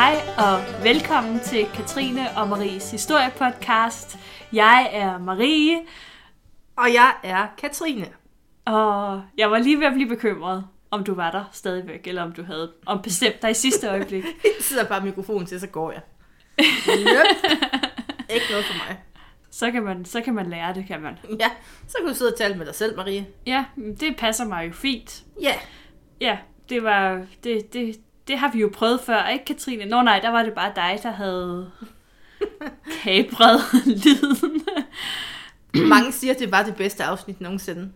Hej og velkommen til Katrine og Maries historiepodcast. Jeg er Marie, Og jeg er Katrine. og jeg var lige ved at blive bekymret, om du var der stadigvæk, eller om du havde om bestemt dig i sidste øjeblik. Jeg sidder bare mikrofonen til, så går jeg. Yep. Ikke noget for mig. Så kan man, så kan man lære det, kan man. Ja, så kan du sidde og tale med dig selv, Marie. Ja, det passer mig jo fint. Ja, Ja, det var det, det, det har vi jo prøvet før, ikke Katrine? Nå nej, der var det bare dig, der havde kabret lyden. mange siger, at det var det bedste afsnit nogensinde.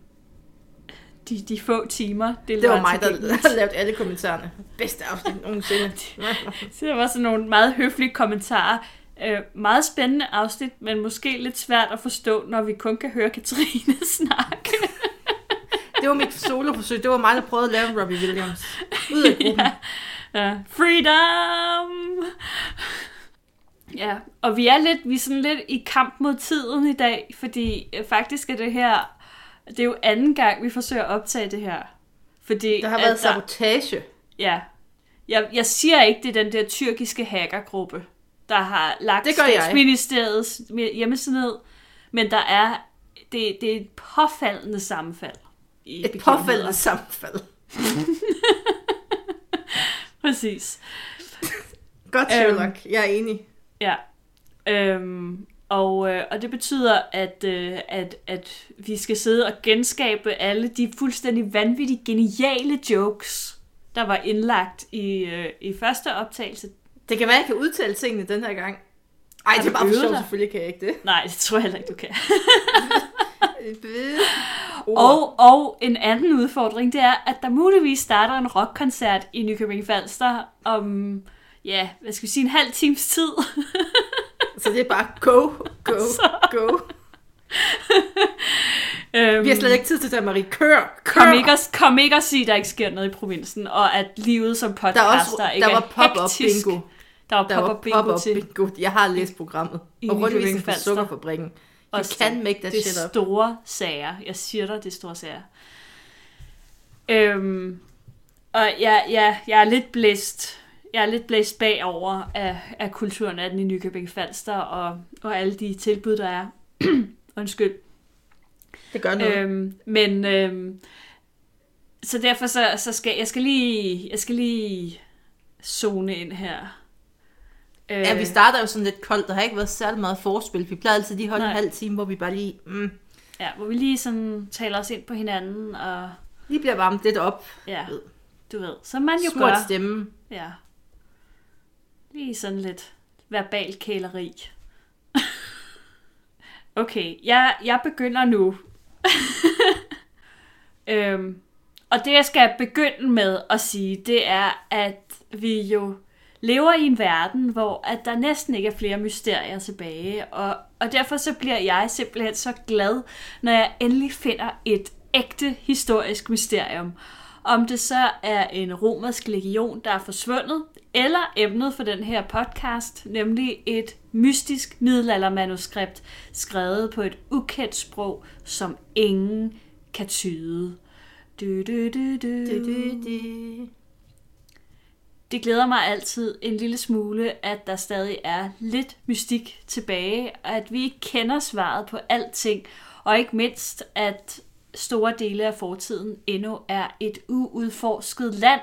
De, de få timer. Det var mig, der har lavet alle kommentarerne. Bedste afsnit nogensinde. Så der var sådan nogle meget høflige kommentarer. Øh, meget spændende afsnit, men måske lidt svært at forstå, når vi kun kan høre Katrine snakke. Det var mit soloforsøg. Det var mig, der prøvede at lave Robbie Williams. Ud af gruppen. ja. Ja. Freedom! Ja, og vi er lidt, vi er sådan lidt i kamp mod tiden i dag, fordi øh, faktisk er det her, det er jo anden gang, vi forsøger at optage det her. Fordi Der har været sabotage. Ja. Jeg, jeg siger ikke, det er den der tyrkiske hackergruppe, der har lagt statsministeriets hjemmeside ned, men der er, det, det er et påfaldende sammenfald. I Et påfaldende sammenfald. Præcis. Godt, Sherlock. Jeg er enig. Ja. Øhm, og, øh, og det betyder, at, øh, at, at vi skal sidde og genskabe alle de fuldstændig vanvittigt geniale jokes, der var indlagt i, øh, i første optagelse. Det kan være, at jeg kan udtale tingene den her gang. Ej, det er bare for sjovt. Selvfølgelig kan jeg ikke det. Nej, det tror jeg heller ikke, du kan. Og, og en anden udfordring, det er, at der muligvis starter en rockkoncert i Nykøbing Falster om, ja, hvad skal vi sige, en halv times tid. Så det er bare go, go, go. øhm, Vi har slet ikke tid til det, Marie. Kør, kør. kom, ikke og, kom ikke og sige, at der ikke sker noget i provinsen, og at livet som podcaster Der, er også, ikke der var pop-up hektisk. bingo. Der var Der pop-up bingo til. bingo. Jeg har læst programmet. I og Nykøbing rundvisning på You Også can make that det shit up. store sager. Jeg siger dig, det er store sager. Øhm, og jeg, jeg, jeg er lidt blæst. Jeg er lidt blæst bagover af, af kulturnatten i Nykøbing Falster og, og alle de tilbud, der er. Undskyld. Det gør noget. Øhm, men øhm, så derfor så, så skal jeg skal lige jeg skal lige zone ind her. Øh, Ja, vi starter jo sådan lidt koldt. Der har ikke været særlig meget forspil. Vi plejer altid lige holde en halv time, hvor vi bare lige, mm, ja, hvor vi lige sådan taler os ind på hinanden og lige bliver varmet lidt op. ja, Ved. du ved, som man jo Smurt gør. stemme. Ja. Lige sådan lidt verbal kæleri. okay, jeg, jeg begynder nu. øhm, og det jeg skal begynde med at sige, det er, at vi jo lever i en verden, hvor at der næsten ikke er flere mysterier tilbage. Og, og derfor så bliver jeg simpelthen så glad, når jeg endelig finder et ægte historisk mysterium. Om det så er en romersk legion, der er forsvundet, eller emnet for den her podcast, nemlig et mystisk middelaldermanuskript, skrevet på et ukendt sprog, som ingen kan tyde. Du, du, du, du. Du, du, du. Det glæder mig altid en lille smule, at der stadig er lidt mystik tilbage, og at vi ikke kender svaret på alting, og ikke mindst, at store dele af fortiden endnu er et uudforsket land,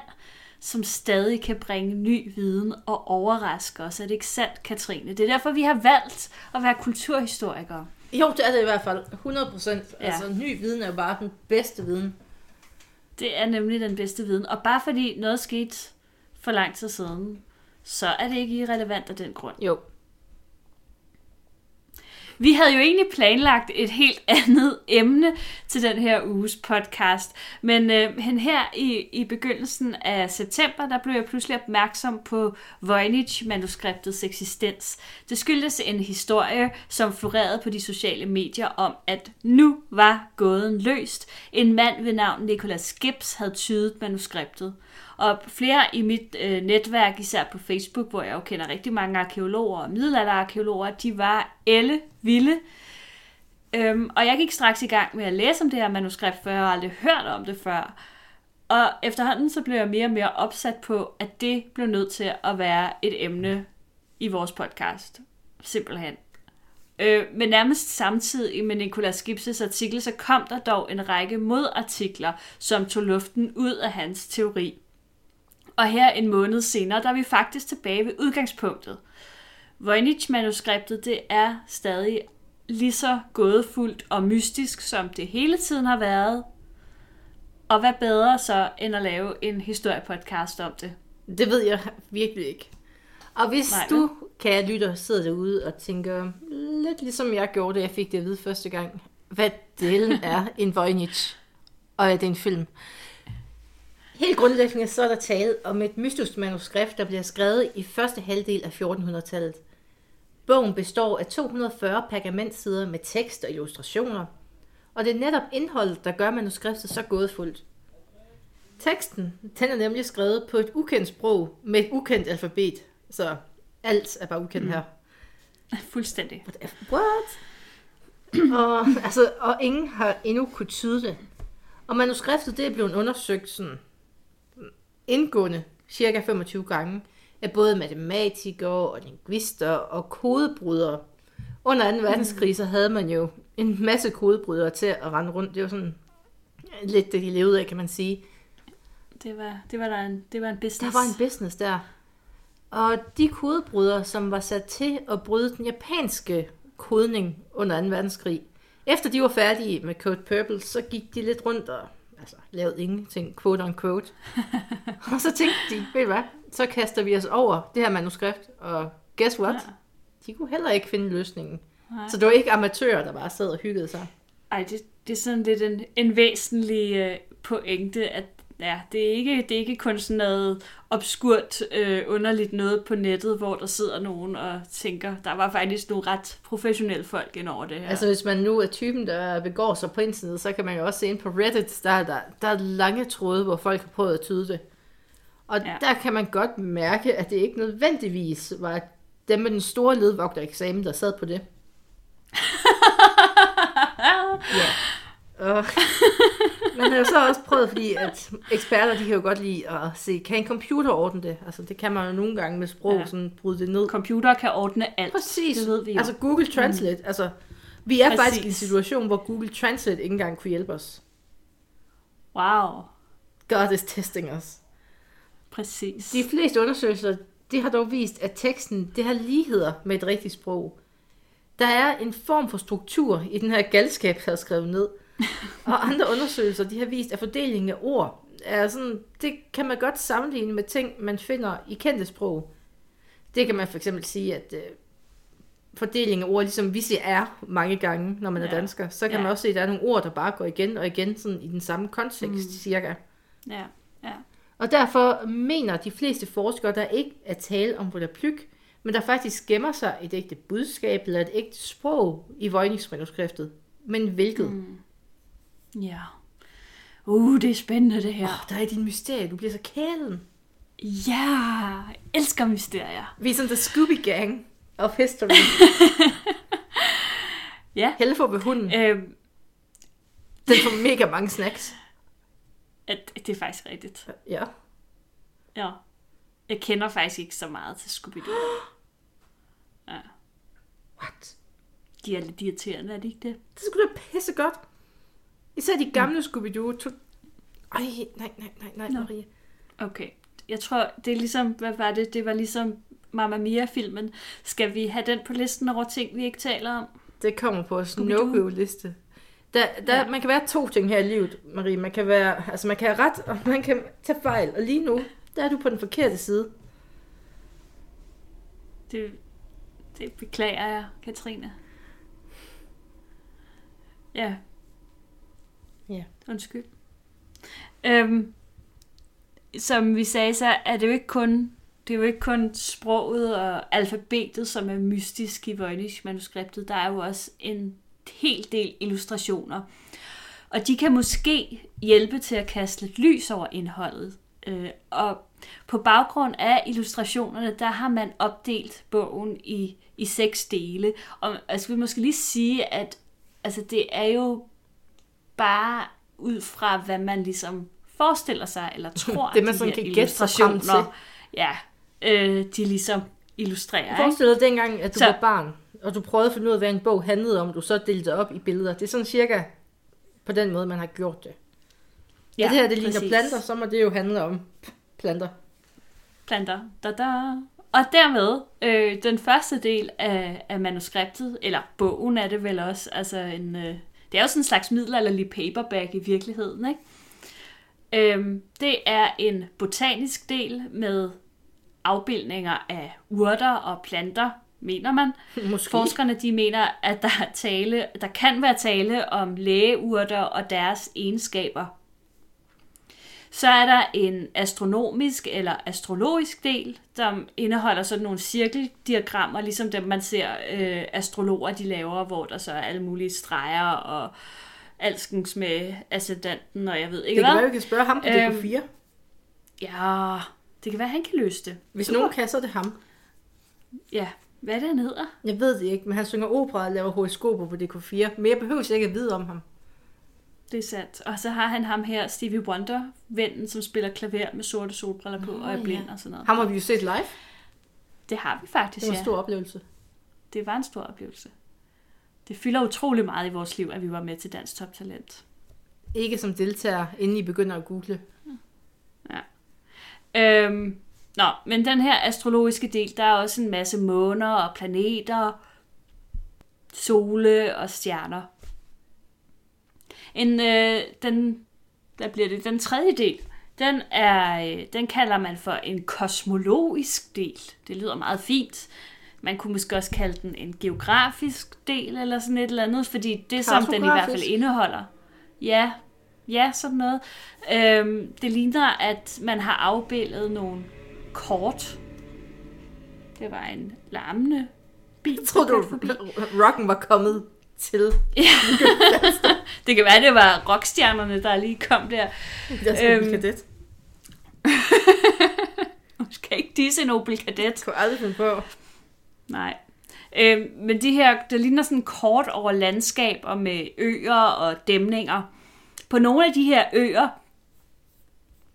som stadig kan bringe ny viden og overraske os. Er det ikke sandt, Katrine? Det er derfor, vi har valgt at være kulturhistorikere. Jo, det er det i hvert fald. 100 procent. Ja. Altså, ny viden er jo bare den bedste viden. Det er nemlig den bedste viden. Og bare fordi noget skete for lang tid siden, så er det ikke irrelevant af den grund. Jo. Vi havde jo egentlig planlagt et helt andet emne til den her uges podcast, men øh, her i, i begyndelsen af september, der blev jeg pludselig opmærksom på Voynich-manuskriptets eksistens. Det skyldtes en historie, som florerede på de sociale medier om, at nu var gåden løst. En mand ved navn Nicholas Gibbs havde tydet manuskriptet. Og flere i mit øh, netværk, især på Facebook, hvor jeg jo kender rigtig mange arkeologer og middelalderarkeologer, de var elle vilde. Øhm, og jeg gik straks i gang med at læse om det her manuskript, for jeg har aldrig hørt om det før. Og efterhånden så blev jeg mere og mere opsat på, at det blev nødt til at være et emne i vores podcast. Simpelthen. Øh, men nærmest samtidig med Nicolas Gipses artikel, så kom der dog en række modartikler, som tog luften ud af hans teori. Og her en måned senere, der er vi faktisk tilbage ved udgangspunktet. Voynich-manuskriptet, det er stadig lige så gådefuldt og mystisk, som det hele tiden har været. Og hvad bedre så, end at lave en historiepodcast om det? Det ved jeg virkelig ikke. Og hvis Nej, du, kan lytter, sidder derude og tænker, lidt ligesom jeg gjorde, da jeg fik det at vide første gang, hvad delen er en Voynich, og at det er en film. Helt grundlæggende så er der tale om et mystisk manuskript, der bliver skrevet i første halvdel af 1400-tallet. Bogen består af 240 pergamentsider med tekst og illustrationer, og det er netop indholdet, der gør manuskriptet så gådefuldt. Teksten den er nemlig skrevet på et ukendt sprog med et ukendt alfabet, så alt er bare ukendt mm. her. Fuldstændig. What? og, altså, og ingen har endnu kunne tyde det. Og manuskriptet det er blevet undersøgt sådan indgående cirka 25 gange af både matematikere og linguister og kodebrydere. Under 2. verdenskrig så havde man jo en masse kodebrydere til at rende rundt. Det var sådan lidt det, de levede af, kan man sige. Det var, det var, der en, det var en business. Der var en business der. Og de kodebrydere, som var sat til at bryde den japanske kodning under 2. verdenskrig, efter de var færdige med Code Purple, så gik de lidt rundt og altså, lavede ingenting, quote on quote. og så tænkte de, ved du hvad, så kaster vi os over det her manuskript, og guess what? Ja. De kunne heller ikke finde løsningen. Nej. Så det var ikke amatører, der bare sad og hyggede sig. Ej, det, det er sådan lidt en, en væsentlig øh, pointe, at ja, det, er ikke, det er ikke kun sådan noget obskurt, øh, underligt noget på nettet, hvor der sidder nogen og tænker, der var faktisk nogle ret professionelle folk ind over det her. Altså hvis man nu er typen, der begår sig på internet, så kan man jo også se ind på Reddit, der, er der, der er lange tråde, hvor folk har prøvet at tyde det. Og ja. der kan man godt mærke, at det ikke nødvendigvis var dem med den store ledvogtereksamen, der sad på det. ja. Og man har jo så også prøvet, fordi at eksperter, de kan jo godt lide at se, kan en computer ordne det? Altså det kan man jo nogle gange med sprog, Ja. sådan bryde det ned. Computer kan ordne alt. Præcis. Det ved vi jo. Altså Google Translate. Mm. Altså, vi er Præcis. faktisk i en situation, hvor Google Translate ikke engang kunne hjælpe os. Wow. God is testing us. Præcis. De fleste undersøgelser, det har dog vist, at teksten, det har ligheder med et rigtigt sprog. Der er en form for struktur i den her galskab, der er skrevet ned. Og andre undersøgelser, de har vist, at fordelingen af ord er sådan, det kan man godt sammenligne med ting, man finder i kendte sprog. Det kan man for eksempel sige, at øh, fordelingen af ord, ligesom vi siger er mange gange, når man er Ja. dansker, så kan Ja. man også se, at der er nogle ord, der bare går igen og igen, sådan i den samme kontekst, mm. cirka. Ja, ja. Og derfor mener de fleste forskere, der ikke er tale om volapyk, men der faktisk gemmer sig et ægte budskab eller et ægte sprog i Voynich-manuskriptet. Men hvilket? Mm. Ja. Uh, det er spændende det her. Oh, der er din mysterie, du bliver så kælen. Ja, jeg elsker mysterier. Vi er sådan the Scooby Gang of history. Ja. Helle får ved hunden. Øhm, Den får mega mange snacks. at, det er faktisk rigtigt. Ja. Ja. Jeg kender faktisk ikke så meget til Scooby-Doo. Ja. What? De er lidt irriterende, er de ikke det? Det skulle da pisse godt. Især de gamle Scooby-Doo. To... Ej, nej, nej, nej, nej, Nå. Marie. Okay. Jeg tror, det er ligesom, hvad var det? Det var ligesom Mamma Mia-filmen. Skal vi have den på listen over ting, vi ikke taler om? Det kommer på vores no-go-liste. Der, der, ja. Man kan være to ting her i livet, Marie. Man kan, være, altså man kan have ret, og man kan tage fejl. Og lige nu, der er du på den forkerte side. Det, det beklager jeg, Katrine. Ja. Ja. Undskyld. Øhm, som vi sagde, så er det jo ikke kun det er jo ikke kun sproget og alfabetet, som er mystisk i Voynich-manuskriptet. Der er jo også en hel del illustrationer. Og de kan måske hjælpe til at kaste lidt lys over indholdet. Øh, og på baggrund af illustrationerne, der har man opdelt bogen i, i seks dele. Og altså, jeg skal måske lige sige, at altså, det er jo bare ud fra, hvad man ligesom forestiller sig, eller tror, Det, man de sådan her kan gætte frem til. illustrationer, ja, øh, de ligesom illustrerer. Ikke? Forestil dig dengang, at du Så- var barn, og du prøvede at finde ud af, hvad en bog handlede om, du så delte det op i billeder. Det er sådan cirka på den måde, man har gjort det. Ja, det her, det ligner præcis. planter, så må det jo handle om planter. planter. Da, da. Og dermed, øh, den første del af, af manuskriptet, eller bogen er det vel også, altså en, øh, det er jo sådan en slags middelalderlig paperback i virkeligheden, ikke? Øhm, det er en botanisk del med afbildninger af urter og planter, mener man. Måske. Forskerne de mener, at der, er tale, der kan være tale om lægeurter og deres egenskaber. Så er der en astronomisk eller astrologisk del, som indeholder sådan nogle cirkeldiagrammer, ligesom dem man ser øh, astrologer de laver, hvor der så er alle mulige streger og alskens med ascendanten, og jeg ved ikke Det kan hvad. være, vi kan spørge ham på Øhm, DK4. Ja, det kan være, han kan løse det. Hvis nogen kan, så er det ham. Ja, hvad er det, han hedder? Jeg ved det ikke, men han synger opera og laver horoskoper på DK4. Men jeg behøver ikke at vide om ham. Det er sandt. Og så har han ham her, Stevie Wonder, vennen, som spiller klaver med sorte solbriller på Nå, og er blind ja. og sådan noget. Ham har vi jo set live. Det har vi faktisk, Det var en ja. stor oplevelse. Det var en stor oplevelse. Det fylder utrolig meget i vores liv, at vi var med til Dansk Top Talent. Ikke som deltager, inden I begynder at google. Øhm, nå, men den her astrologiske del, der er også en masse måner og planeter, sole og stjerner. En, øh, den, hvad bliver det, den tredje del, den, er, øh, den kalder man for en kosmologisk del. Det lyder meget fint. Man kunne måske også kalde den en geografisk del, eller sådan et eller andet, fordi det, som den i hvert fald indeholder. Ja, ja, sådan noget. Øhm, det ligner, at man har afbildet nogle kort. Det var en larmende bil, Jeg troede du, rocken var kommet til. Det kan være, det var rockstjernerne, der lige kom der. Jeg skal Øhm, kadet. Du skal ikke disse en Opel Kadett. Jeg kunne aldrig finde på. Nej. Øhm, men de her, det ligner sådan kort over landskaber med øer og dæmninger. På nogle af de her øer,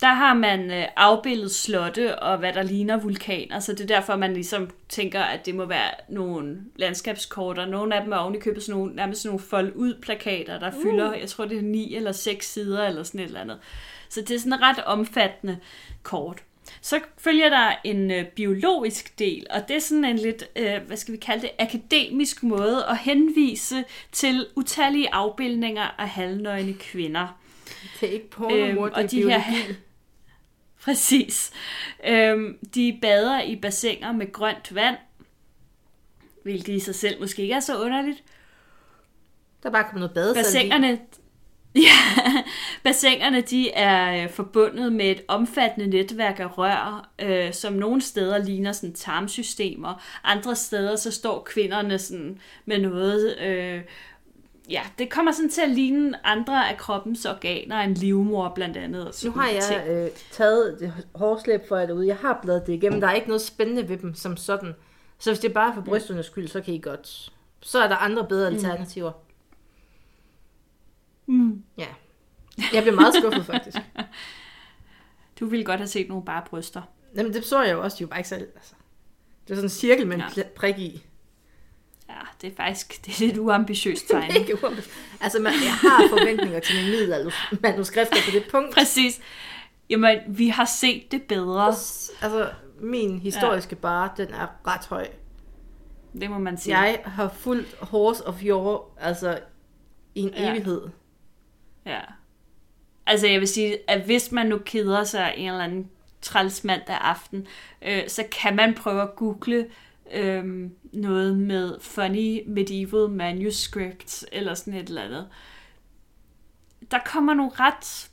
der har man øh, afbildet slotte og hvad der ligner vulkaner, så det er derfor, man ligesom tænker, at det må være nogle landskabskort, og nogle af dem er oven i købet sådan nogle, nærmest sådan nogle fold ud plakater, der fylder, jeg tror det er ni eller seks sider eller sådan et eller andet. Så det er sådan et ret omfattende kort. Så følger der en øh, biologisk del, og det er sådan en lidt, øh, hvad skal vi kalde det, akademisk måde at henvise til utallige afbildninger af halvnøgne kvinder. Det er ikke pornomor, Øhm, det er og de her, biologi. Præcis. Øhm, de bader i bassiner med grønt vand, hvilket i sig selv måske ikke er så underligt. Der er bare kommet noget i. Bassinerne, ja, bassinerne de er øh, forbundet med et omfattende netværk af rør, øh, som nogle steder ligner sådan tarmsystemer. Andre steder så står kvinderne sådan med noget... Øh, ja, det kommer sådan til at ligne andre af kroppens organer, en livmor blandt andet. Og Nu sådan har ting. jeg øh, taget det hårslæb for jer derude. Jeg har bladet det igennem. Der er ikke noget spændende ved dem som sådan. Så hvis det er bare for brysternes skyld, så kan I godt. Så er der andre bedre alternativer. Mm. Ja. Jeg bliver meget skuffet faktisk. Du ville godt have set nogle bare bryster. Jamen det så jeg jo også. De er jo bare ikke så... Altså. Det er sådan en cirkel med en ja. prik i. Ja, det er faktisk det er lidt uambitiøst tegn. Ikke uambitiøst. altså man, jeg har forventninger til mine middelaldermanuskrifter på det punkt. Præcis. Jamen, vi har set det bedre. Altså min historiske ja. bare, den er ret høj. Det må man sige. Jeg har fulgt Horse of Your, altså i en ja. evighed. Ja. Altså, jeg vil sige, at hvis man nu keder sig en eller anden træls mandag aften, øh, så kan man prøve at google øh, noget med funny medieval manuscripts, eller sådan et eller andet. Der kommer nogle ret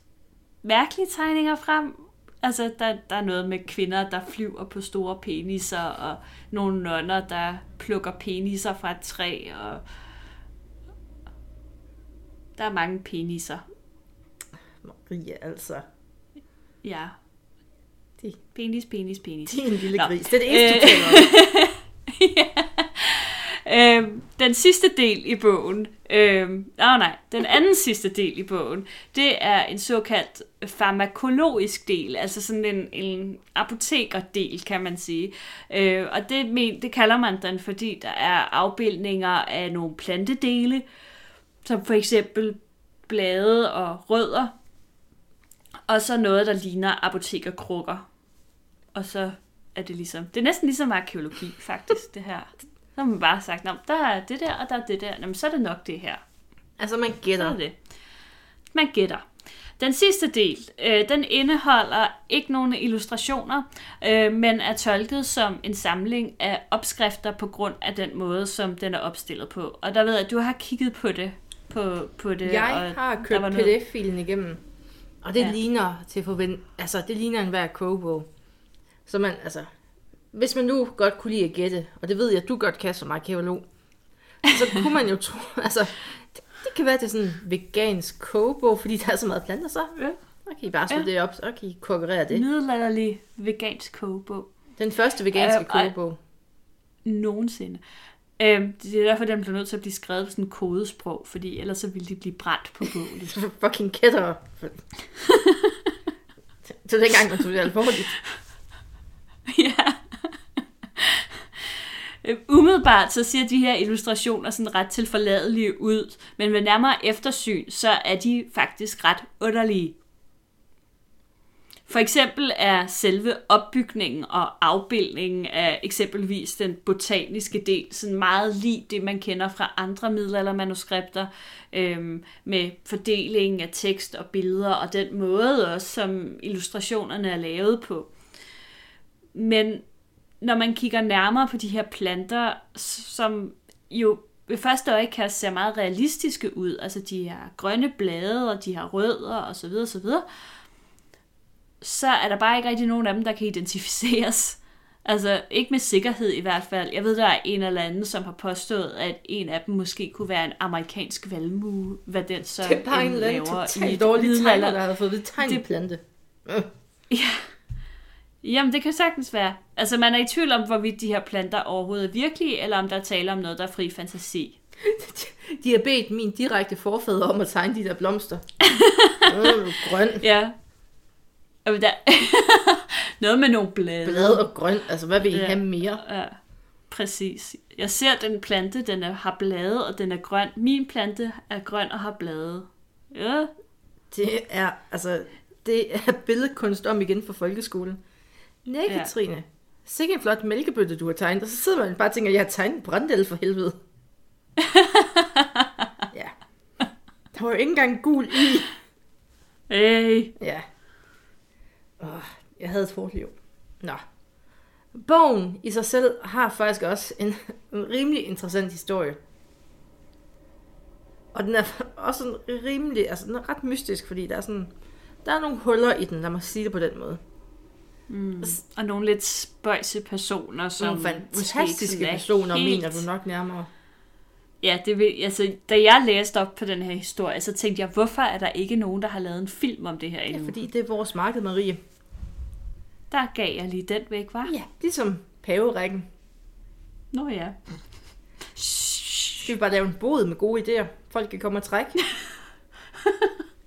mærkelige tegninger frem. Altså, der, der er noget med kvinder, der flyver på store peniser, og nogle nonner, der plukker peniser fra et træ, og der er mange peniser. Maria, altså. Ja. De- Penis, penis, penis. Det er en lille Nå. gris. Det er det eneste, du Øh, den sidste del i bogen, øh, oh nej, den anden sidste del i bogen, det er en såkaldt farmakologisk del, altså sådan en, en apotekerdel, kan man sige. Øh, og det, men, det kalder man den, fordi der er afbildninger af nogle plantedele, som for eksempel blade og rødder, og så noget, der ligner apotekerkrukker. Og så er det ligesom, det er næsten ligesom arkeologi, faktisk, det her. Så har man bare sagt, der er det der, og der er det der. Jamen, så er det nok det her. Altså, man Så gætter. er det. Man gætter. Den sidste del, øh, den indeholder ikke nogen illustrationer, øh, men er tolket som en samling af opskrifter på grund af den måde, som den er opstillet på. Og der ved jeg, at du har kigget på det. På, på det Jeg og har noget- pdf-filen igennem, og det ja. ligner til forvent... Altså, det ligner en hver kogebog. Så man, altså... Hvis man nu godt kunne lide at gætte, og det ved jeg, at du godt kan som arkeolog, så kunne man jo tro... Altså, det, det kan være, det er sådan en vegansk kogebog, fordi der er så meget planter, så Ja. så kan I bare slå Ja. det op, så kan I konkurrere det. middelalderlig vegansk kogebog. Den første veganske Øh, kogebog. Nogensinde. Øhm, det er derfor, den bliver nødt til at blive skrevet på sådan kodesprog, fordi ellers så ville de blive brændt på bålet. Fucking kætter. så dengang tog det alvorligt. ja. Øhm, umiddelbart så ser de her illustrationer sådan ret til forladelige ud, men ved nærmere eftersyn, så er de faktisk ret underlige. For eksempel er selve opbygningen og afbildningen af eksempelvis den botaniske del sådan meget lig det, man kender fra andre middelaldermanuskripter, øhm, med fordelingen af tekst og billeder, og den måde også, som illustrationerne er lavet på. Men når man kigger nærmere på de her planter, som jo ved første øjekast ser meget realistiske ud, altså de har grønne blade, og de har rødder osv. osv., så er der bare ikke rigtig nogen af dem, der kan identificeres. Altså ikke med sikkerhed i hvert fald. Jeg ved, der er en eller anden, som har påstået, at en af dem måske kunne være en amerikansk valmue, hvad den så Det er bare en eller anden totalt dårlig tegner, der har fået ved tegnplante. Øh. Jamen, det kan sagtens være. Altså, man er i tvivl om, hvorvidt de her planter overhovedet er virkelige, eller om der er tale om noget, der er fri fantasi. De har bedt min direkte forfader om at tegne de der blomster. øh, grøn. Ja. Og der... noget med nogle blade. Blad og grøn. Altså, hvad vil I Ja. have mere? Ja, præcis. Jeg ser den plante, den er, har blade, og den er grøn. Min plante er grøn og har blade. Ja, Det er, altså, det er billedkunst om igen for folkeskolen. Nej, Ja. Katrine. Sikke en flot mælkebøtte, du har tegnet. Og så sidder man bare og tænker, jeg har tegnet en for helvede. ja. Der var jo ikke engang gul i. hey. Ja. Åh, jeg havde et hårdt liv. Nå. Bogen i sig selv har faktisk også en, en rimelig interessant historie. Og den er også sådan rimelig, altså den er ret mystisk, fordi der er sådan, der er nogle huller i den, lad mig sige det på den måde. Mm. Og nogle lidt spøjse personer, som Nogle fantastiske er personer, helt... mener du nok nærmere. Ja, det vil, altså, da jeg læste op på den her historie, så tænkte jeg, hvorfor er der ikke nogen, der har lavet en film om det her Ja, endnu? fordi det er vores marked, Marie. Der gav jeg lige den væk, var? Ja, ligesom paverækken. Nå ja. Skal vi bare lave en bod med gode idéer? Folk kan komme og trække.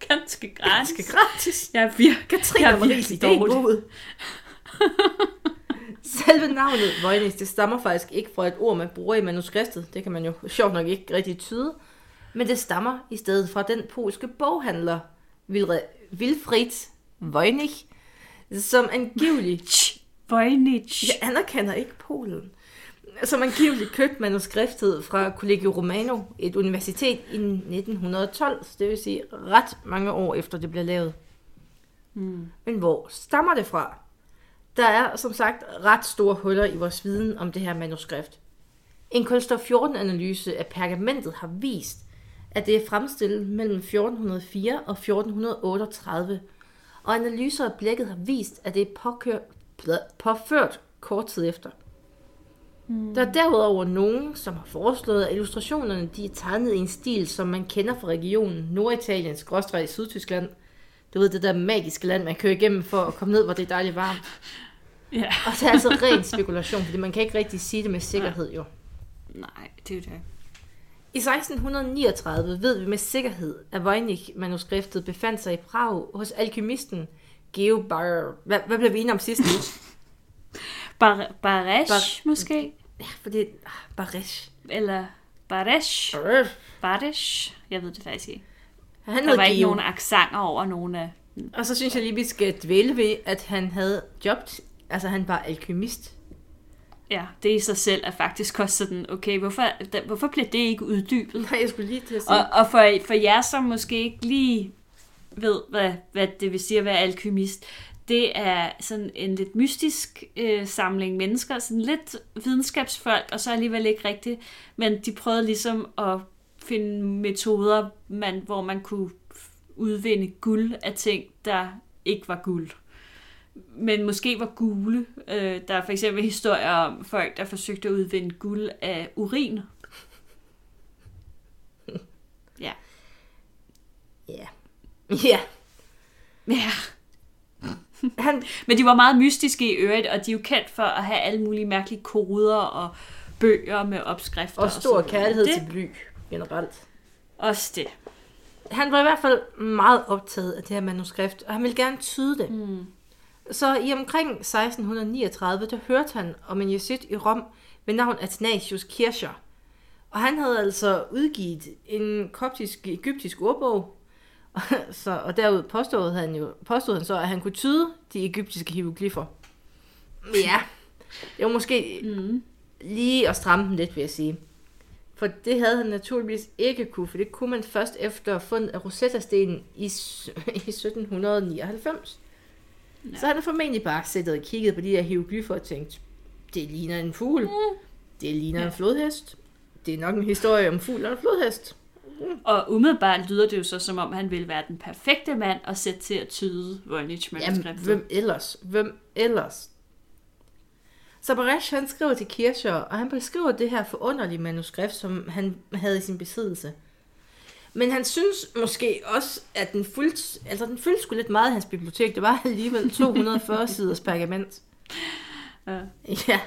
Ganske gratis. Ganske gratis. Jeg er virkelig, Katrine jeg er virkelig dårlig. idébod. Selve navnet Voynich, det stammer faktisk ikke fra et ord, man bruger i manuskriptet. Det kan man jo sjovt nok ikke rigtig tyde. Men det stammer i stedet fra den polske boghandler Wilfried Voynich, som angiveligt... Voynich. Jeg anerkender ikke Polen. Som angiveligt købte manuskriptet fra Collegio Romano, et universitet i 1912, så det vil sige ret mange år efter det blev lavet. Hmm. Men hvor stammer det fra? Der er som sagt ret store huller i vores viden om det her manuskript. En kulstof 14-analyse af pergamentet har vist, at det er fremstillet mellem 1404 og 1438, og analyser af blækket har vist, at det er påkørt, bla- påført kort tid efter. Mm. Der er derudover nogen, som har foreslået, at illustrationerne de er tegnet i en stil, som man kender fra regionen Norditalien, skråstrej i Sydtyskland. Du ved, det der magiske land, man kører igennem for at komme ned, hvor det er dejligt varmt. Ja. Og det er altså ren spekulation, fordi man kan ikke rigtig sige det med sikkerhed jo. Nej, det er det. I 1639 ved vi med sikkerhed, at Voynich-manuskriptet befandt sig i Prag hos alkymisten Geo Bar... Hvad, hvad blev vi enige om sidst? Bar- Baresh, Bar- måske? Ja, fordi... ah, Baresh. Eller Baresh? Øh, Baresh? Jeg ved det faktisk ikke. Han Der var ikke Geo. nogen accenter over nogen af... Og så synes jeg lige, vi skal dvæle ved, at han havde jobbet... Altså, han var alkymist. Ja, det i sig selv er faktisk også sådan, okay, hvorfor, da, hvorfor bliver det ikke uddybet? Nej, jeg skulle lige til at sige... Og, og for, for jer, som måske ikke lige ved, hvad, hvad det vil sige at være alkymist, det er sådan en lidt mystisk øh, samling mennesker, sådan lidt videnskabsfolk, og så alligevel ikke rigtigt, men de prøvede ligesom at finde metoder, man, hvor man kunne udvinde guld af ting, der ikke var guld. Men måske var gule. Øh, der er for eksempel historier om folk, der forsøgte at udvinde guld af urin. Ja. Ja. Ja. Ja. Han, Men de var meget mystiske i øvrigt, og de er jo kendt for at have alle mulige mærkelige koder og bøger med opskrifter. og stor videre. kærlighed det, til bly, generelt. Også det. Han var i hvert fald meget optaget af det her manuskript, og han ville gerne tyde det. Mm. Så i omkring 1639, der hørte han om en jesuit i Rom ved navn Athanasius Kircher. Og han havde altså udgivet en koptisk egyptisk ordbog, så, og derud påstod han jo påstod han så, at han kunne tyde de egyptiske hieroglyffer. Ja, det var måske Mm. lige at stramme den lidt, vil jeg sige. For det havde han naturligvis ikke kunne, for det kunne man først efter fundet af Rosetta-stenen i, i 1799. Ja. Så han har formentlig bare siddet og kigget på de her hieroglyffer og tænkt, det ligner en fugl, det ligner en flodhest, det er nok en historie om fugl og en flodhest. Og umiddelbart lyder det jo så, som om han ville være den perfekte mand at sætte til at tyde Jamen, Voynich-manuskriptet. hvem ellers? Hvem ellers? Så Baresh, han skriver til Kircher, og han beskriver det her forunderlige manuskript, som han havde i sin besiddelse. Men han synes måske også, at den fyldte, altså den fyldte sgu lidt meget i hans bibliotek. Det var alligevel 240 siders pergament. Ja. Ja,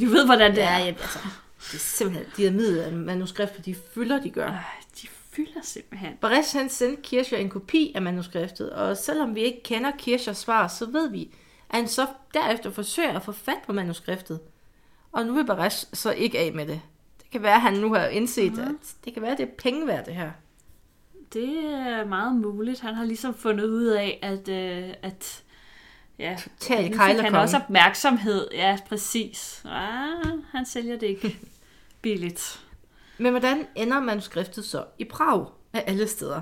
Du ved, hvordan det er. er, ja, altså, det er simpelthen, de her middelmanuskrifter, de fylder, de gør. Ej, de fylder simpelthen. Baresh han sendte Kircher en kopi af manuskriptet, og selvom vi ikke kender Kirchers svar, så ved vi, at han så derefter forsøger at få fat på manuskriptet. Og nu vil Baresh så ikke af med det. Det kan være, at han nu har indset, at det kan være, at det er penge værd, det her. Det er meget muligt. Han har ligesom fundet ud af, at, øh, at ja, Total nu fik han også opmærksomhed. Ja, præcis. Ah, han sælger det ikke billigt. Men hvordan ender manuskriptet så i Prag af alle steder?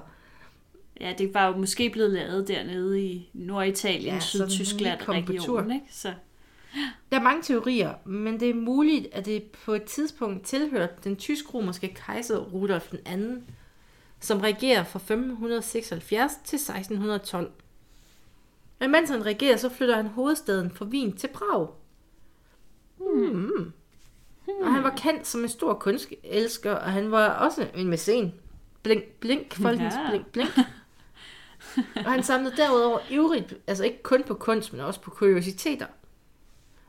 Ja, det var jo måske blevet lavet dernede i Norditalien, Ja, ja, så den Sydtyskland lige kom på tur. regionen, ikke? Så Der er mange teorier, men det er muligt, at det på et tidspunkt tilhørte den tysk-romerske kejser Rudolf II, som regerer fra 1576 til 1612. Men mens han regerer, så flytter han hovedstaden fra Wien til Prag. Hmm. Og han var kendt som en stor kunstelsker, og han var også en mæcen. Blink, blink, folkens, Ja. blink, blink. Og han samlede derudover ivrigt, altså ikke kun på kunst, men også på kuriositeter.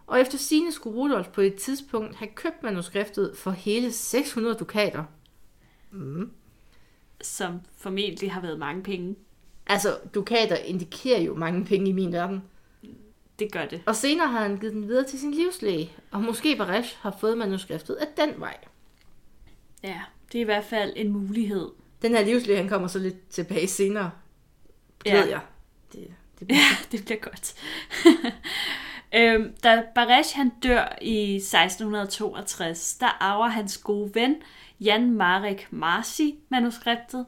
Og efter sine skulle Rudolf på et tidspunkt have købt manuskriptet for hele 600 dukater. Mm. som formentlig har været mange penge. Altså, dukater indikerer jo mange penge i min verden. Det gør det. Og senere har han givet den videre til sin livslæge, og måske Baresh har fået manuskriptet af den vej. Ja, det er i hvert fald en mulighed. Den her livslæge, han kommer så lidt tilbage senere, Ja. ved jeg. Det, det Ja, det bliver godt. øhm, da Baresh han dør i 1662, der arver hans gode ven, Jan Marek Marci, manuskriptet.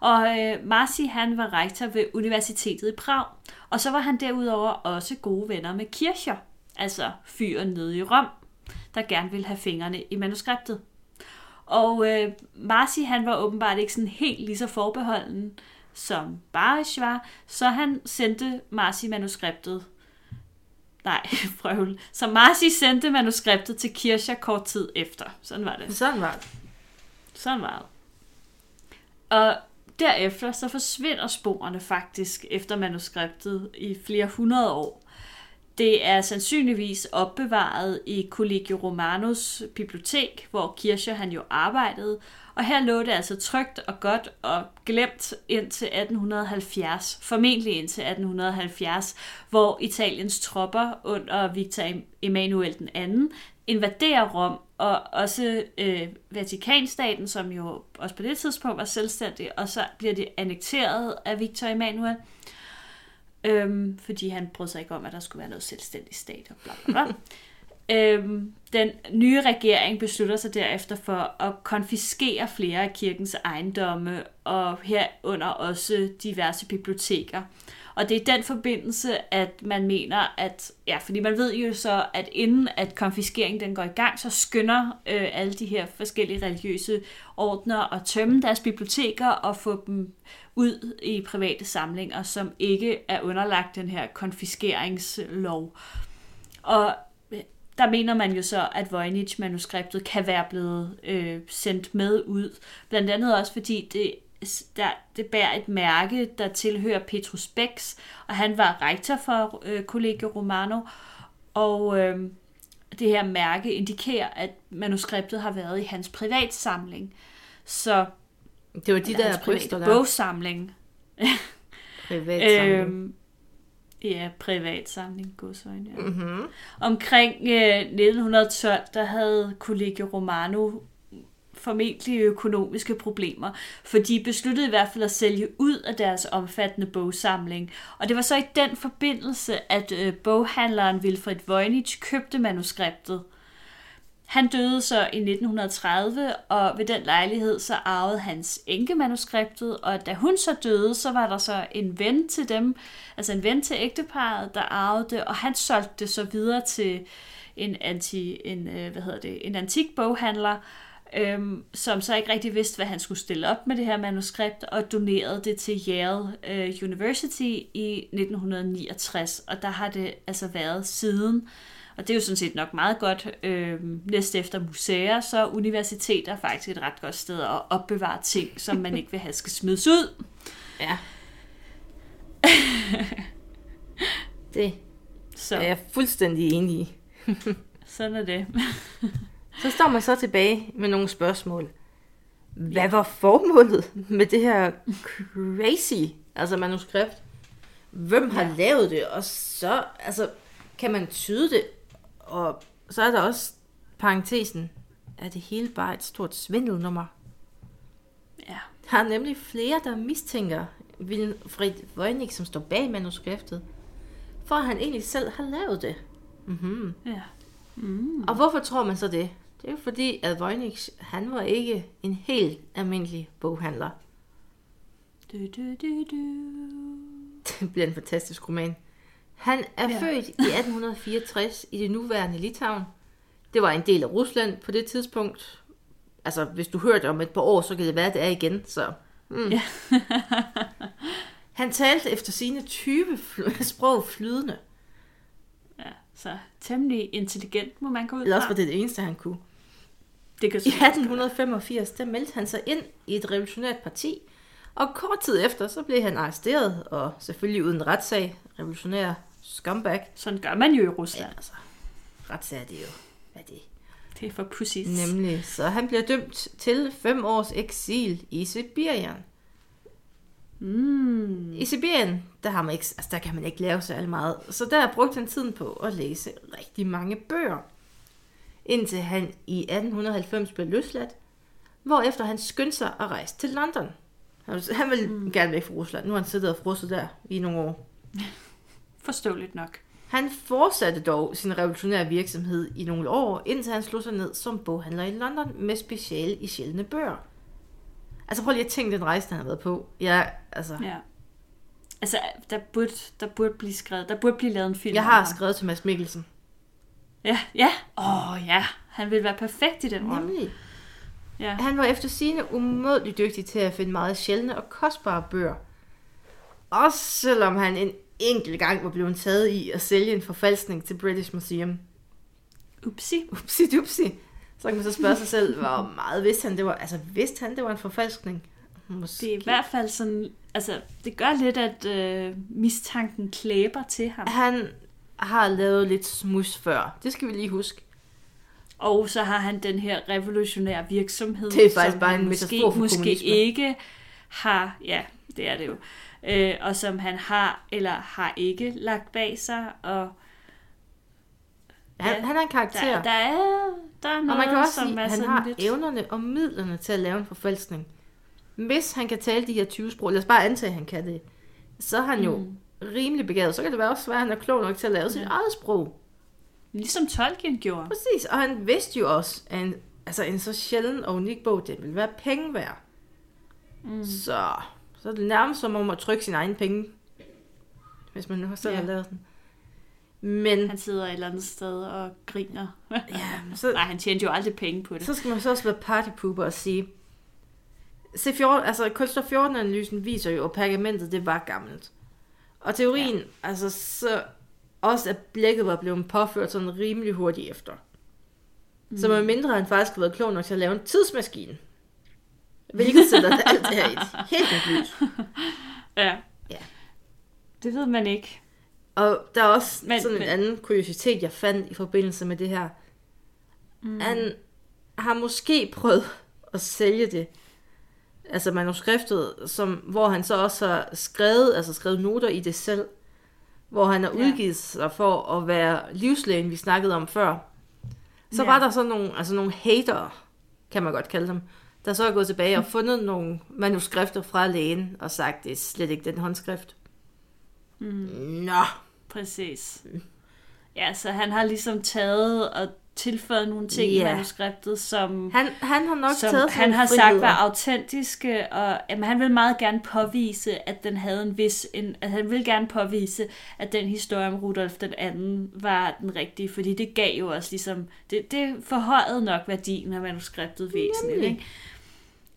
Og øh, Marci han var rektor ved Universitetet i Prag, og så var han derudover også gode venner med Kircher, altså fyren nede i Rom, der gerne ville have fingrene i manuskriptet. Og øh, Marci han var åbenbart ikke sådan helt lige så forbeholden, som Barish var, så han sendte Marci manuskriptet. Nej, frøvl. Så Marci sendte manuskriptet til Kircher kort tid efter. Sådan var det. Sådan var det. Sådan var det. Og derefter så forsvinder sporene faktisk efter manuskriptet i flere hundrede år. Det er sandsynligvis opbevaret i Collegio Romanos bibliotek, hvor Kircher han jo arbejdede, og her lå det altså trygt og godt og glemt indtil 1870, formentlig indtil 1870, hvor Italiens tropper under Victor Emmanuel den anden invaderer Rom, og også øh, Vatikanstaten, som jo også på det tidspunkt var selvstændig, og så bliver det annekteret af Victor Emmanuel, øhm, fordi han brød sig ikke om, at der skulle være noget selvstændig stat og bla bla bla. Øhm, den nye regering beslutter sig derefter for at konfiskere flere af kirkens ejendomme, og herunder også diverse biblioteker. Og det er i den forbindelse, at man mener, at, ja, fordi man ved jo så, at inden at konfiskeringen den går i gang, så skynder øh, alle de her forskellige religiøse ordner at tømme deres biblioteker og få dem ud i private samlinger, som ikke er underlagt den her konfiskeringslov. Og øh, der mener man jo så, at Voynich-manuskriptet kan være blevet øh, sendt med ud. Blandt andet også fordi det, der, det bærer et mærke, der tilhører Petrus Becks, og han var rektor for øh, Collegio Romano, og øh, det her mærke indikerer, at manuskriptet har været i hans privatsamling. Så det var de der bryster der. Bogsamling. privatsamling. øhm, Ja, privatsamling, godsøjne. Ja. Mm-hmm. Omkring øh, 1912, der havde Collegio Romano formentlig økonomiske problemer, for de besluttede i hvert fald at sælge ud af deres omfattende bogsamling. Og det var så i den forbindelse, at øh, boghandleren Wilfred Voynich købte manuskriptet. Han døde så i 1930, og ved den lejlighed så arvede hans enke manuskriptet, og da hun så døde, så var der så en ven til dem, altså en ven til ægteparret, der arvede det, og han solgte det så videre til en, anti, en, øh, hvad hedder det, en antik boghandler, øhm, som så ikke rigtig vidste, hvad han skulle stille op med det her manuskript, og donerede det til Yale øh, University i 1969, og der har det altså været siden. Og det er jo sådan set nok meget godt. Øh, næste efter museer, så universiteter er faktisk et ret godt sted at opbevare ting, som man ikke vil have skal smides ud. Ja. det Så er jeg fuldstændig enig i. sådan er det. Så står man så tilbage med nogle spørgsmål. Hvad var formålet med det her crazy, altså manuskript? Hvem har Ja. lavet det? Og så, altså, kan man tyde det? Og så er der også parentesen. Er det hele bare et stort svindelnummer? Ja. Der er nemlig flere, der mistænker Wilfried Voynich, som står bag manuskriptet, for at han egentlig selv har lavet det. Mm-hmm. Ja. Og hvorfor tror man så det? Det er fordi, at Voynich, han var ikke en helt almindelig boghandler. Du, du, du, du. Det bliver en fantastisk roman. Han er Ja. født i 1864 i det nuværende Litauen. Det var en del af Rusland på det tidspunkt. Altså, hvis du hørte om et par år, så kan det være, at det er igen. Så. Mm. Ja. Han talte efter sine 20 fl- sprog flydende. ja. Så temmelig intelligent, må man gå ud Eller også fra. var det det eneste, han kunne. Det kan I så godt være. 1885, der meldte han sig ind i et revolutionært parti, og kort tid efter, så blev han arresteret, og selvfølgelig uden retssag. Revolutionær scumbag. Sådan gør man jo i Ja, Rusland. altså, retssag er det jo. Hvad det? Det er for pussies. Nemlig, så han bliver dømt til fem års eksil i Sibirien. Mm. I Sibirien, der, har man ikke, altså, der kan man ikke lave særlig meget, så der brugte han tiden på at læse rigtig mange bøger. Indtil han i 1890 blev løsladt, hvorefter han skyndte sig at rejse til London. Han ville mm. gerne væk fra Rusland. Nu har han siddet og frosset der i nogle år. Forståeligt nok. Han fortsatte dog sin revolutionære virksomhed i nogle år, indtil han slog sig ned som boghandler i London med speciale i sjældne bøger. Altså prøv lige at tænke den rejse, han har været på. Ja, altså, Ja. Altså, der burde, der burde blive skrevet, der burde blive lavet en film jeg har skrevet til Mads Mikkelsen. Ja, ja. Åh, oh, ja. Han ville være perfekt i den rolle. Nemlig. Ja. Han var efter sine umådeligt dygtig til at finde meget sjældne og kostbare bøger. Også selvom han en enkelt gang var blevet taget i at sælge en forfalskning til British Museum. Upsi. Upsi dupsi. Så kan man så spørge sig selv, hvor meget vidste han, det var, altså vidste han, det var en forfalskning? Måske. Det er i hvert fald sådan, altså, det gør lidt, at øh, mistanken klæber til ham. Han har lavet lidt smus før. Det skal vi lige huske. Og så har han den her revolutionære virksomhed, Det er faktisk som bare han en måske, måske ikke har, ja, det er det jo, øh, og som han har eller har ikke lagt bag sig, og Han, Ja, han er en karakter. der, der er der er noget, og man kan også som sige, er han har lidt... evnerne og midlerne til at lave en forfalskning. Hvis han kan tale de her 20 sprog, lad os bare antage, at han kan det, så er han jo Mm. Rimelig begavet. Så kan det være også være, at han er klog nok til at lave sit Ja. eget sprog. Ligesom Tolkien gjorde. Præcis, og han vidste jo også, at en, altså en så sjælden og unik bog, den ville være penge værd. Mm. Så, så er det nærmest som om at trykke sin egen penge, hvis man nu har selv Ja. lavet den. Men Han sidder et eller andet sted og griner. ja, så, Nej, han tjente jo aldrig penge på det. så skal man så også være partypooper og sige, C14, altså kulstof 14-analysen viser jo, at pergamentet det var gammelt. Og teorien, ja. altså så også at blækket var blevet påført sådan rimelig hurtigt efter. Mm. Så med mindre han faktisk har været klog nok til at lave en tidsmaskine. Hvilket sætter alt det her i et helt nyt. Ja. Ja. Det ved man ikke. Og der er også Men- men, sådan en men- anden kuriositet, jeg fandt i forbindelse med det her. Mm. Han har måske prøvet at sælge det, altså manuskriptet, som, hvor han så også har skrevet, altså skrevet noter i det selv, hvor han har Ja. udgivet sig for at være livslægen, vi snakkede om før. Så Ja. var der så nogle, altså nogle hater, kan man godt kalde dem, der så er gået tilbage og fundet nogle manuskripter fra lægen og sagt, det er slet ikke den håndskrift. Mm. Nå, Præcis. Ja, så han har ligesom taget og tilføjet nogle ting i Ja. manuskriptet, som, Han, han har nok som taget han har sagt var autentiske, og jamen, han vil meget gerne påvise, at den havde en vis, en, at han vil gerne påvise, at den historie om Rudolf den anden var den rigtige, fordi det gav jo også ligesom, det, det forhøjede nok værdien af manuskriptet væsentligt, Nemlig. ikke?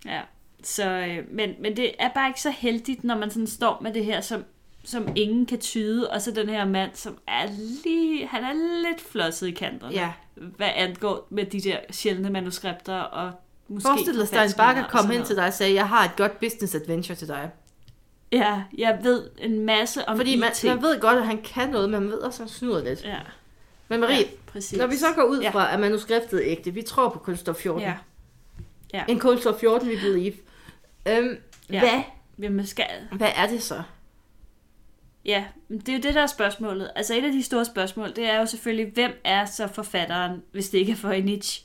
Ja, så, øh, men, men det er bare ikke så heldigt, når man sådan står med det her, som, som ingen kan tyde, og så den her mand, som er lige, han er lidt flosset i kanterne, Ja. hvad angår med de der sjældne manuskripter, og måske Forestil dig, Stein Bakker kom hen til dig og sagde, jeg har et godt business adventure til dig. Ja, jeg ved en masse om Fordi man, IT. man ved godt, at han kan noget, men man ved også, at han snyder lidt. Ja, Men Marie, ja, præcis. når vi så går ud Ja. fra, at manuskriptet er ægte, vi tror på kulstof 14. Ja, Ja. En kulstof 14, vi believe. Øhm, Ja. hvad, Jamen, skal... hvad er det så? Ja, det er jo det, der er spørgsmålet. Altså et af de store spørgsmål, det er jo selvfølgelig, hvem er så forfatteren, hvis det ikke er Voynich?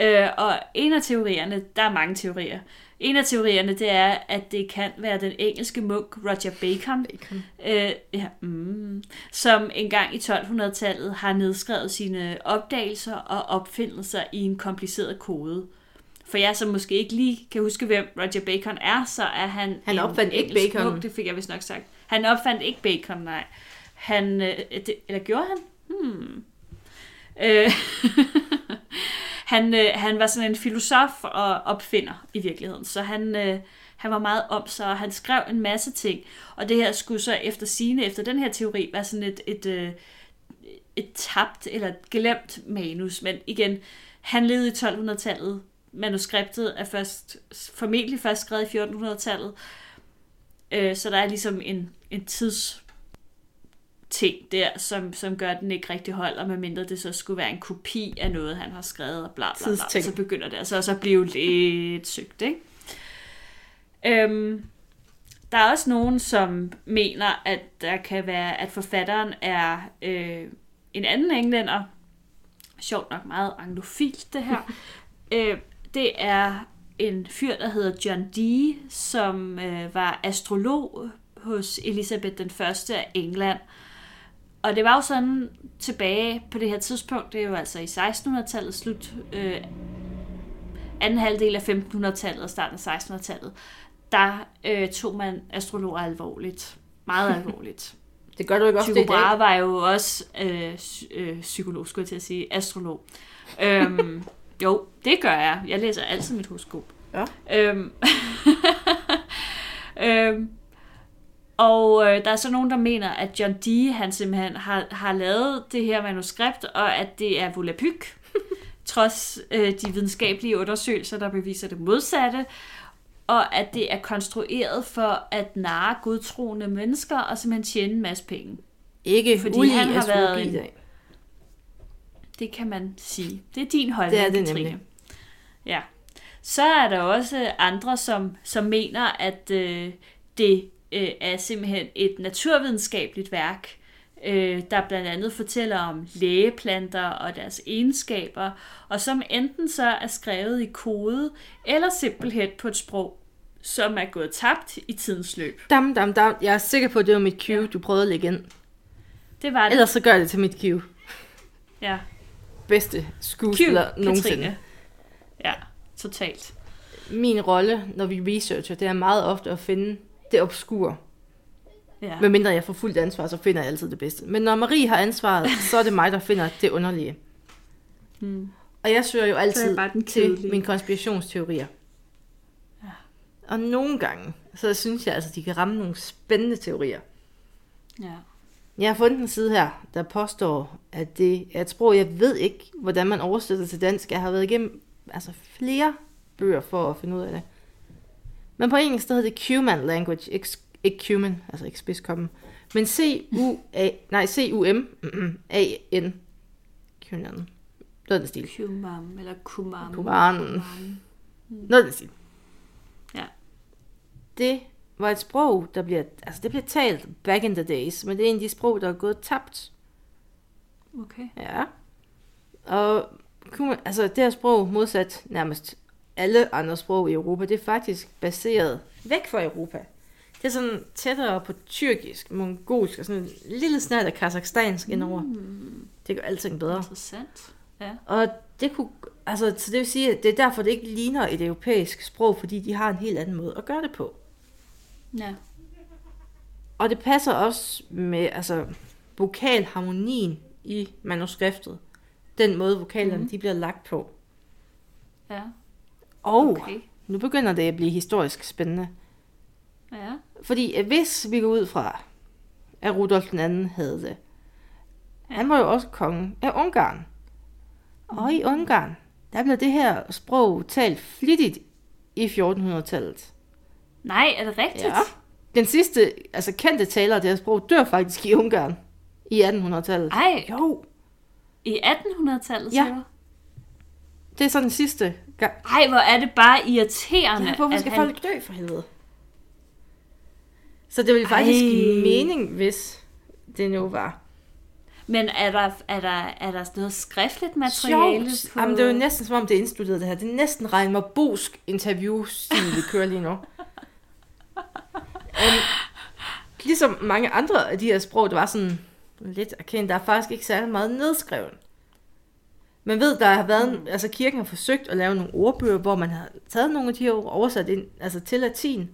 Øh, og en af teorierne, der er mange teorier, en af teorierne, det er, at det kan være den engelske munk Roger Bacon, Bacon. øh, ja, mm, som engang i 1200-tallet har nedskrevet sine opdagelser og opfindelser i en kompliceret kode. For jer, som måske ikke lige kan huske, hvem Roger Bacon er, så er han Han en opfandt ikke bacon. munk, det fik jeg vist nok sagt. Han opfandt ikke bacon, nej. Han, øh, det, eller gjorde han? Hmm. Øh, han, øh, han var sådan en filosof og opfinder i virkeligheden, så han, øh, han var meget om sig, og han skrev en masse ting. Og det her skulle så efter sine, efter den her teori, være sådan et, et, øh, et tabt eller et glemt manus. Men igen, han levede i 1200-tallet. Manuskriptet er først, formentlig først skrevet i 1400-tallet. Øh, så der er ligesom en, en tids ting der, som, som gør, at den ikke rigtig holder, medmindre det så skulle være en kopi af noget, han har skrevet, og bla bla bla. Tidsting. Så begynder det altså også at blive lidt sygt, ikke? Øhm, der er også nogen, som mener, at der kan være, at forfatteren er øh, en anden englænder. Sjovt nok meget anglofilt, det her. øh, det er en fyr, der hedder John Dee, som øh, var astrolog hos Elisabeth den første af England. Og det var jo sådan tilbage på det her tidspunkt, det er jo altså i 1600-tallet slut, øh, anden halvdel af 1500-tallet og starten af 1600-tallet, der øh, tog man astrologer alvorligt. Meget alvorligt. Det gør du ikke også Tycho. Brahe var jo også øh, øh, psykolog, skulle jeg til at sige, astrolog. øhm, jo, det gør jeg. Jeg læser altid mit horoskop. Ja. Øhm, øhm, og øh, der er så nogen, der mener, at John Dee, han simpelthen har, har lavet det her manuskript, og at det er volapyk, trods øh, de videnskabelige undersøgelser, der beviser det modsatte, og at det er konstrueret for at narre godtroende mennesker og simpelthen tjene en masse penge. ikke Fordi han har været en-. Det kan man sige. Det er din holdning, Det er det Katrine. nemlig. Ja. Så er der også andre, som, som mener, at øh, det øh, er simpelthen et naturvidenskabeligt værk, øh, der blandt andet fortæller om lægeplanter og deres egenskaber, og som enten så er skrevet i kode, eller simpelthen på et sprog, som er gået tabt i tidens løb. Dam, dam, dam. Jeg er sikker på, at det var mit cue, du prøvede at lægge ind. Det var det. Ellers så gør det til mit cue. Ja. Bedste skuespiller Q, nogensinde. Katrine. Ja, totalt. Min rolle, når vi researcher, det er meget ofte at finde det obskure. Ja. Medmindre jeg får fuldt ansvar, så finder jeg altid det bedste. Men når Marie har ansvaret, så er det mig, der finder det underlige. Hmm. Og jeg søger jo altid bare den til mine konspirationsteorier. Ja. Og nogle gange, så synes jeg altså, de kan ramme nogle spændende teorier. Ja. Jeg har fundet en side her, der påstår, at det er et sprog, jeg ved ikke, hvordan man oversætter til dansk. Jeg har været igennem altså, flere bøger for at finde ud af det. Men på engelsk, der hedder det Cuman language, ikke, ikke Cuman, altså ikke spidskommen, men C-U-A, nej, C-U-M-A-N. Cuman. Noget den stil. Kumam eller kumam. Kuman. Noget den stil. Ja. Det var et sprog, der bliver, altså det bliver talt back in the days, men det er en af de sprog, der er gået tabt. Okay. Ja. Og altså det her sprog, modsat nærmest alle andre sprog i Europa, det er faktisk baseret væk fra Europa. Det er sådan tættere på tyrkisk, mongolsk og sådan en lille snart af kazakhstansk indover. Mm, Det gør alting bedre. interessant. Ja. Og det kunne, altså, så det vil sige, at det er derfor, det ikke ligner et europæisk sprog, fordi de har en helt anden måde at gøre det på. Ja. Og det passer også med altså, vokalharmonien i manuskriptet. Den måde, vokalerne mm. de bliver lagt på. Ja. Og Okay. nu begynder det at blive historisk spændende. Ja. Fordi at hvis vi går ud fra, at Rudolf den anden havde det, han var jo også konge af Ungarn. Og i Ungarn, der blev det her sprog talt flittigt i 1400-tallet. Nej, er det rigtigt? Ja. Den sidste altså kendte taler af det her sprog dør faktisk i Ungarn i 1800-tallet. Ej, Jo, i 1800-tallet, Ja. siger? Det er så den sidste gang. Ej, hvor er det bare irriterende. Ja, hvorfor skal han... folk dø for helvede? Så det ville faktisk Ej. give mening, hvis det nu var. Men er der, er der, er der noget skriftligt materiale Sjovt. på... Jamen, det er jo næsten som om, det er indstuderet det her. Det er næsten Reimer Bosk interviewstil, vi kører lige nu. um, ligesom mange andre af de her sprog, det var sådan lidt erkendt, der er faktisk ikke særlig meget nedskrevet. Man ved, der har været, en, altså kirken har forsøgt at lave nogle ordbøger, hvor man har taget nogle af de her ord oversat ind, altså til latin.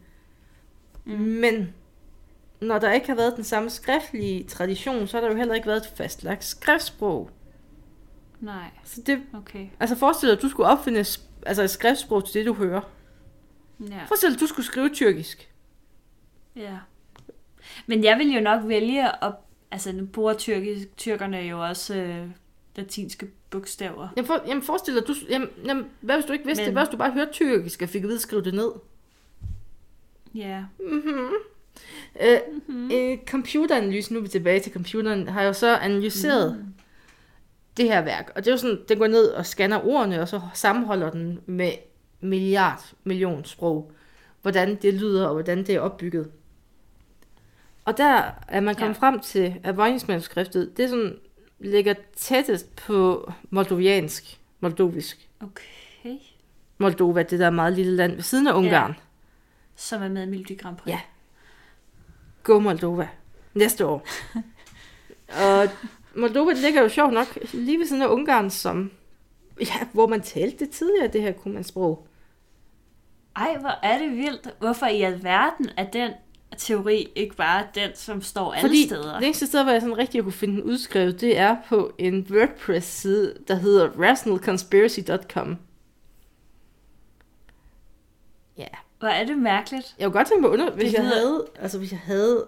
Mm. Men når der ikke har været den samme skriftlige tradition, så har der jo heller ikke været et fastlagt skriftsprog. Nej, Så det, okay. altså forestil dig, at du skulle opfinde altså et skriftsprog til det, du hører. Ja. Forestil dig, at du skulle skrive tyrkisk. ja. Men jeg vil jo nok vælge at... Altså, nu bruger tyrkisk, tyrkerne jo også øh, latinske bogstaver. Jamen, for, jamen forestil dig, du, jamen, jamen, hvad hvis du ikke vidste Men- det? Hvad hvis du bare hørte tyrkisk og fik at vide at skrive det ned? Ja. Mm-hmm. Øh, mm-hmm. øh, computeranalysen, nu er vi tilbage til computeren, har jo så analyseret mm. det her værk. Og det er jo sådan, den går ned og scanner ordene, og så sammenholder den med milliard million sprog. Hvordan det lyder, og hvordan det er opbygget. Og der er man kommet Ja. frem til, at Vojningsmanuskriftet, det sådan ligger tættest på moldoviansk, moldovisk. Okay. Moldova, det der meget lille land ved siden af Ungarn. Ja. Som er med i Melodi Grand Prix. Ja. Go Moldova. Næste år. og Moldova ligger jo sjovt nok lige ved siden af Ungarn, som, ja, hvor man talte det tidligere, det her kunne man sprog. Ej, hvor er det vildt. Hvorfor i alverden er den teori ikke bare den, som står alle Fordi steder? det eneste sted, hvor jeg sådan rigtig kunne finde den udskrevet, det er på en WordPress-side, der hedder rationalconspiracy.com. Ja. Hvor er det mærkeligt. Jeg kunne godt tænke på, under, hvis, jeg lyder- havde, altså, hvis jeg havde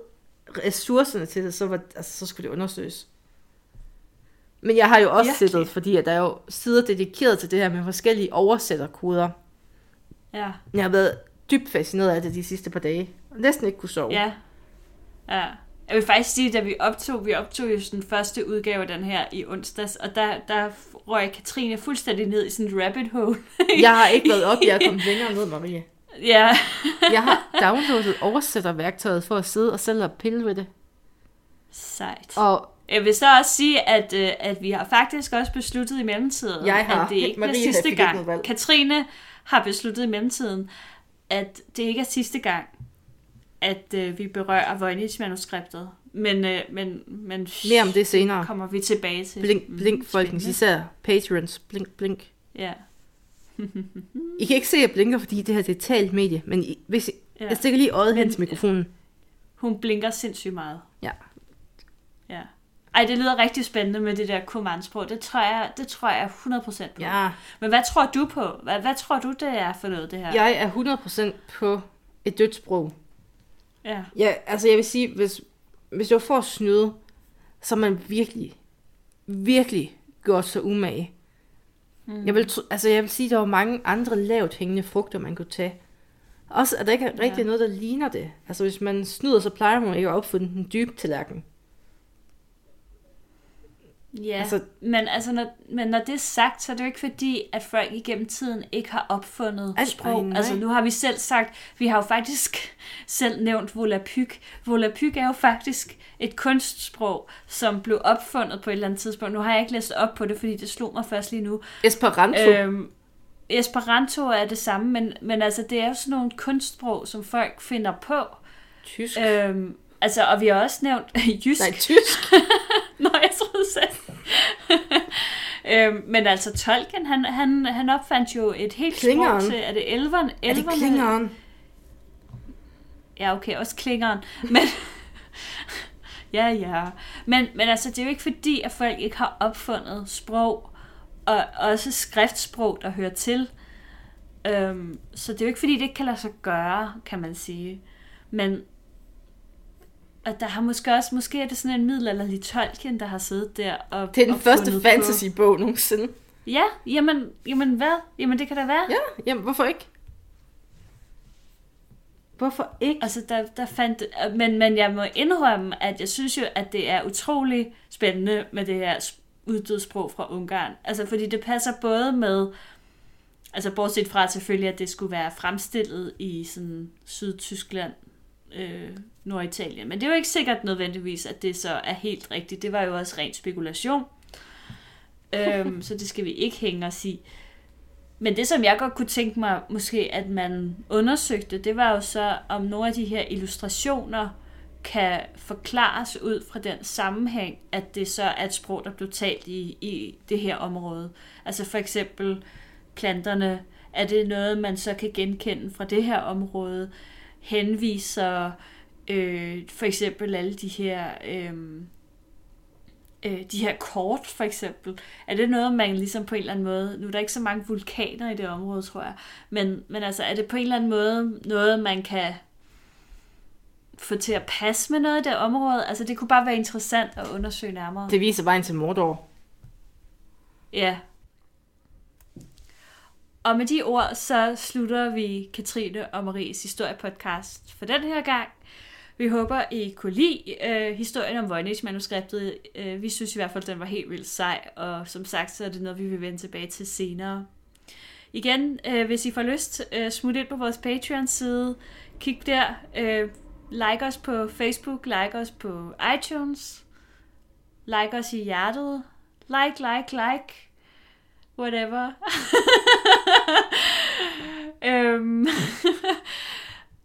ressourcerne til det, så, var, altså, så skulle det undersøges. Men jeg har jo også Virkelig? siddet, fordi at der er jo sider dedikeret til det her med forskellige oversætterkoder. Ja. Jeg har været dybt fascineret af det de sidste par dage. Næsten ikke kunne sove. Ja. Ja. Jeg vil faktisk sige, da vi optog, vi optog jo den første udgave af den her i onsdags, og der, der røg Katrine fuldstændig ned i sådan et rabbit hole. Jeg har ikke været op, jeg er kommet længere ned, Marie. ja, Jeg har downloadet oversætterværktøjet for at sidde og selv og pille ved det. sejt. Og Jeg vil så også sige, at, øh, at vi har faktisk også besluttet i mellemtiden, Jeg har. at det ikke Marie er sidste gang. Katrine har besluttet i mellemtiden, at det ikke er sidste gang, at øh, vi berører Voynich-manuskriptet. Men, øh, men, men mere om det senere. kommer vi tilbage til. Blink, Mm, blink, folkens, spændende. især patrons. Blink, blink. Ja. I kan ikke se, at jeg blinker, fordi det her det er et talt medie, men I, hvis I, ja. jeg stikker lige øjet hen til mikrofonen. Hun blinker sindssygt meget. Ja. Ja. Ej, det lyder rigtig spændende med det der komandsprog. Det tror jeg, det tror jeg 100% på. Ja, Men hvad tror du på? Hvad, hvad tror du, det er for noget, det her? jeg er 100% på et dødt sprog. Ja. Ja, altså jeg vil sige, hvis, hvis for at snyde, så man virkelig, virkelig gjort sig umage. Mm. Jeg, vil, altså jeg vil sige, der var mange andre lavt hængende frugter, man kunne tage. Også, at der ikke er Ja. rigtig noget, der ligner det. Altså hvis man snyder, så plejer man ikke at opfinde den dybe tallerken. Ja, Altså- altså, men, altså, når, men når det er sagt, så er det jo ikke fordi, at folk igennem tiden ikke har opfundet Ej, sprog. nej. Altså nu har vi selv sagt, vi har jo faktisk selv nævnt volapyk. Volapyk er jo faktisk et kunstsprog, som blev opfundet på et eller andet tidspunkt. Nu har jeg ikke læst op på det, fordi det slog mig først lige nu. Esperanto. Øh, Øhm, Esperanto er det samme, men, men altså, det er jo sådan nogle kunstsprog, som folk finder på. tysk. Øhm, altså, og vi har også nævnt jysk. Nej, tysk. Nå, jeg troede selv. Øhm, men altså, Tolkien, han, han, han opfandt jo et helt Klingeren. sprog til, er det elverne? Er det klingeren? Ja, okay, også klingeren. Men, ja, ja. Men, men altså, det er jo ikke fordi, at folk ikke har opfundet sprog, og også skriftsprog, der hører til. Øhm, så det er jo ikke fordi, det ikke kan lade sig gøre, kan man sige. Men og der har måske også, måske er det sådan en middelalderlig Tolkien, der har siddet der og Det er den og første på- fantasy-bog nogensinde. Ja, jamen, jamen hvad? Jamen det kan da være. Ja, jamen hvorfor ikke? Hvorfor ikke? Altså, der, der fandt... Men, men jeg må indrømme, at jeg synes jo, at det er utrolig spændende med det her uddødsprog fra Ungarn. Altså, fordi det passer både med... Altså, bortset fra selvfølgelig, at det skulle være fremstillet i sådan Sydtyskland, øh, Norditalien. Men det er jo ikke sikkert nødvendigvis, at det så er helt rigtigt. Det var jo også ren spekulation. øhm, så det skal vi ikke hænge os i. Men det, som jeg godt kunne tænke mig, måske at man undersøgte, det var jo så, om nogle af de her illustrationer kan forklares ud fra den sammenhæng, at det så er et sprog, der blev talt i, i det her område. Altså for eksempel planterne, er det noget, man så kan genkende fra det her område, henviser øh, for eksempel alle de her... Øh, øh, de her kort, for eksempel, er det noget, man ligesom på en eller anden måde, nu er der ikke så mange vulkaner i det område, tror jeg, men, men altså, er det på en eller anden måde noget, man kan få til at passe med noget i det område? Altså, det kunne bare være interessant at undersøge nærmere. Det viser vejen til Mordor. Ja. Og med de ord, så slutter vi Katrine og Maries historiepodcast for den her gang. Vi håber, I kunne lide øh, historien om Voynich-manuskriptet. Øh, vi synes i hvert fald, den var helt vildt sej, og som sagt, så er det noget, vi vil vende tilbage til senere. Igen, øh, hvis I får lyst, øh, smut ind på vores Patreon-side. Kig der. Øh, like os på Facebook, like os på iTunes. Like os i hjertet. Like, like, like. Whatever. øhm,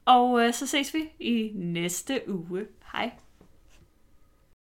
og øh, så ses vi i næste uge. Hej.